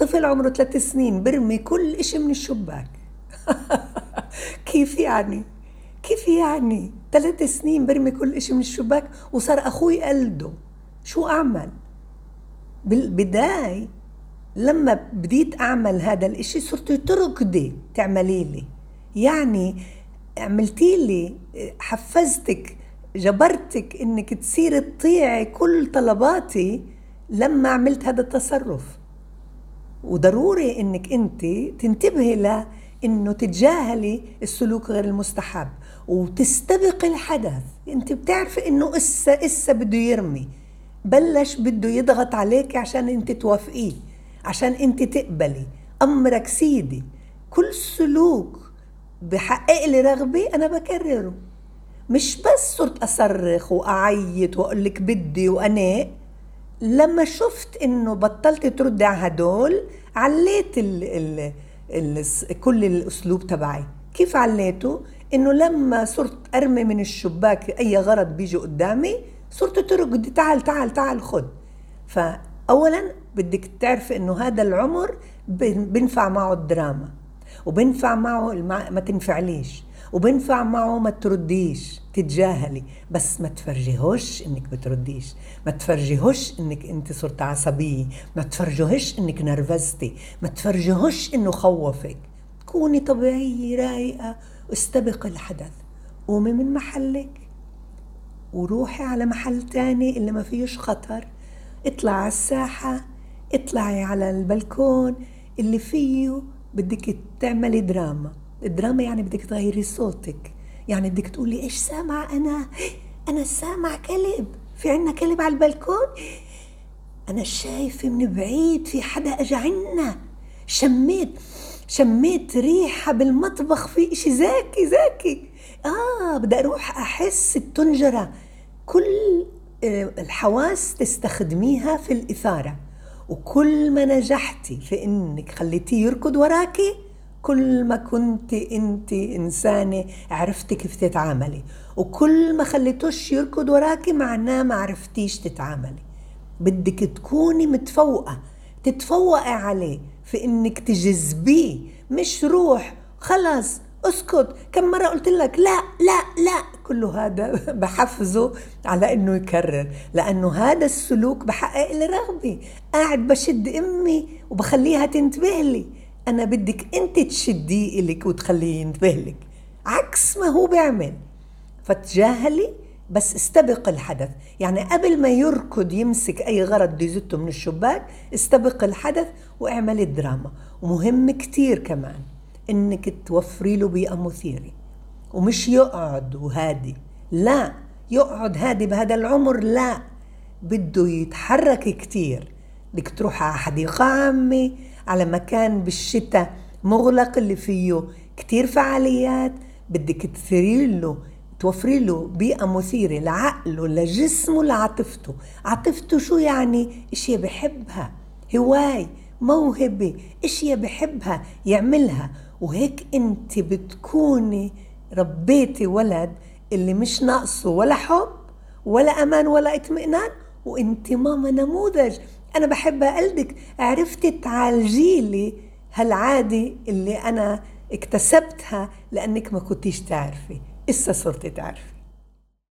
طفل عمره ثلاث سنين برمي كل إشي من الشباك. كيف يعني؟ كيف يعني؟ ثلاث سنين برمي كل إشي من الشباك وصار أخوي قلده شو أعمل؟ بالبداية لما بديت أعمل هذا الإشي صرت تركضي تعملي لي. يعني عملتي لي حفزتك جبرتك إنك تصير تطيعي كل طلباتي لما عملت هذا التصرف. وضروري إنك أنت تنتبهي ل إنه تتجاهلي السلوك غير المستحب وتستبقي الحدث. أنت بتعرفي إنه إسا إسا بده يرمي. بلش بده يضغط عليك عشان أنت توافقيه عشان أنت تقبلي. أمرك سيدي. كل سلوك بحقق لي رغبة أنا بكرره. مش بس صرت أصرخ وأعيط وأقول لك بدي وأنا لما شفت إنه بطلت تردي على هدول عليت ال ال ال كل الأسلوب تبعي. كيف عليته؟ إنه لما صرت أرمي من الشباك أي غرض بيجي قدامي صرت ترقد تعال تعال تعال خد. فاولا بدك تعرفي إنه هذا العمر بنفع معه الدراما وبنفع معه ما تنفعليش. وبنفع معه ما ترديش تتجاهلي بس ما تفرجيهوش إنك بترديش ما تفرجيهوش إنك أنت صرت عصبية ما تفرجيهوش إنك نرفزتي ما تفرجيهوش إنه خوفك. كوني طبيعية رايقة واستبق الحدث. قومي من محلك وروحي على محل تاني اللي ما فيهش خطر. اطلعي على الساحة اطلعي على البلكون اللي فيه بدك تعملي دراما. الدراما يعني بدك تغيري صوتك. يعني بدك تقولي إيش سامع أنا؟ أنا سامع كلب. في عنا كلب على البلكون؟ أنا شايفة من بعيد في حدا اجى عنا. شميت شميت ريحة بالمطبخ في إشي زاكي زاكي. آه بدي أروح أحس الطنجرة كل آه، الحواس تستخدميها في الإثارة. وكل ما نجحتي في إنك خليتيه يركض وراكي كل ما كنت انت انسانة عرفتي كيف تتعاملي وكل ما خليتوش يركض وراكي معناه ما عرفتيش تتعاملي. بدك تكوني متفوقة تتفوقي عليه في انك تجذبيه مش روح خلص اسكت. كم مرة قلت لك لا لا لا كله هذا بحفزه على انه يكرر لأنه هذا السلوك بحقق لي رغبة. قاعد بشد أمي وبخليها تنتبه لي. أنا بدك أنت تشديه إلك وتخليه ينتبه لك. عكس ما هو بيعمل. فتجاهلي بس استبق الحدث. يعني قبل ما يركض يمسك أي غرض بده يزته من الشباك استبق الحدث واعملي الدراما. ومهم كتير كمان إنك توفري له بيئة مثيرة. ومش يقعد وهادي. لا يقعد هادي بهذا العمر. لا بده يتحرك كتير. بدك تروح على حديقة عامة على مكان بالشتاء مغلق اللي فيه كتير فعاليات. بدك تثيري له توفري له بيئة مثيرة لعقله لجسمه لعاطفته. عاطفته شو يعني؟ إشياء بحبها هواي موهبة إشياء بحبها يعملها. وهيك أنت بتكوني ربيتي ولد اللي مش ناقصه ولا حب ولا أمان ولا اطمئنان. وأنت ماما نموذج. أنا بحب اقلدك عرفتي تعالجي لي هالعادة اللي أنا اكتسبتها لأنك ما كنتيش تعرفي. إسا صرتي تعرفي.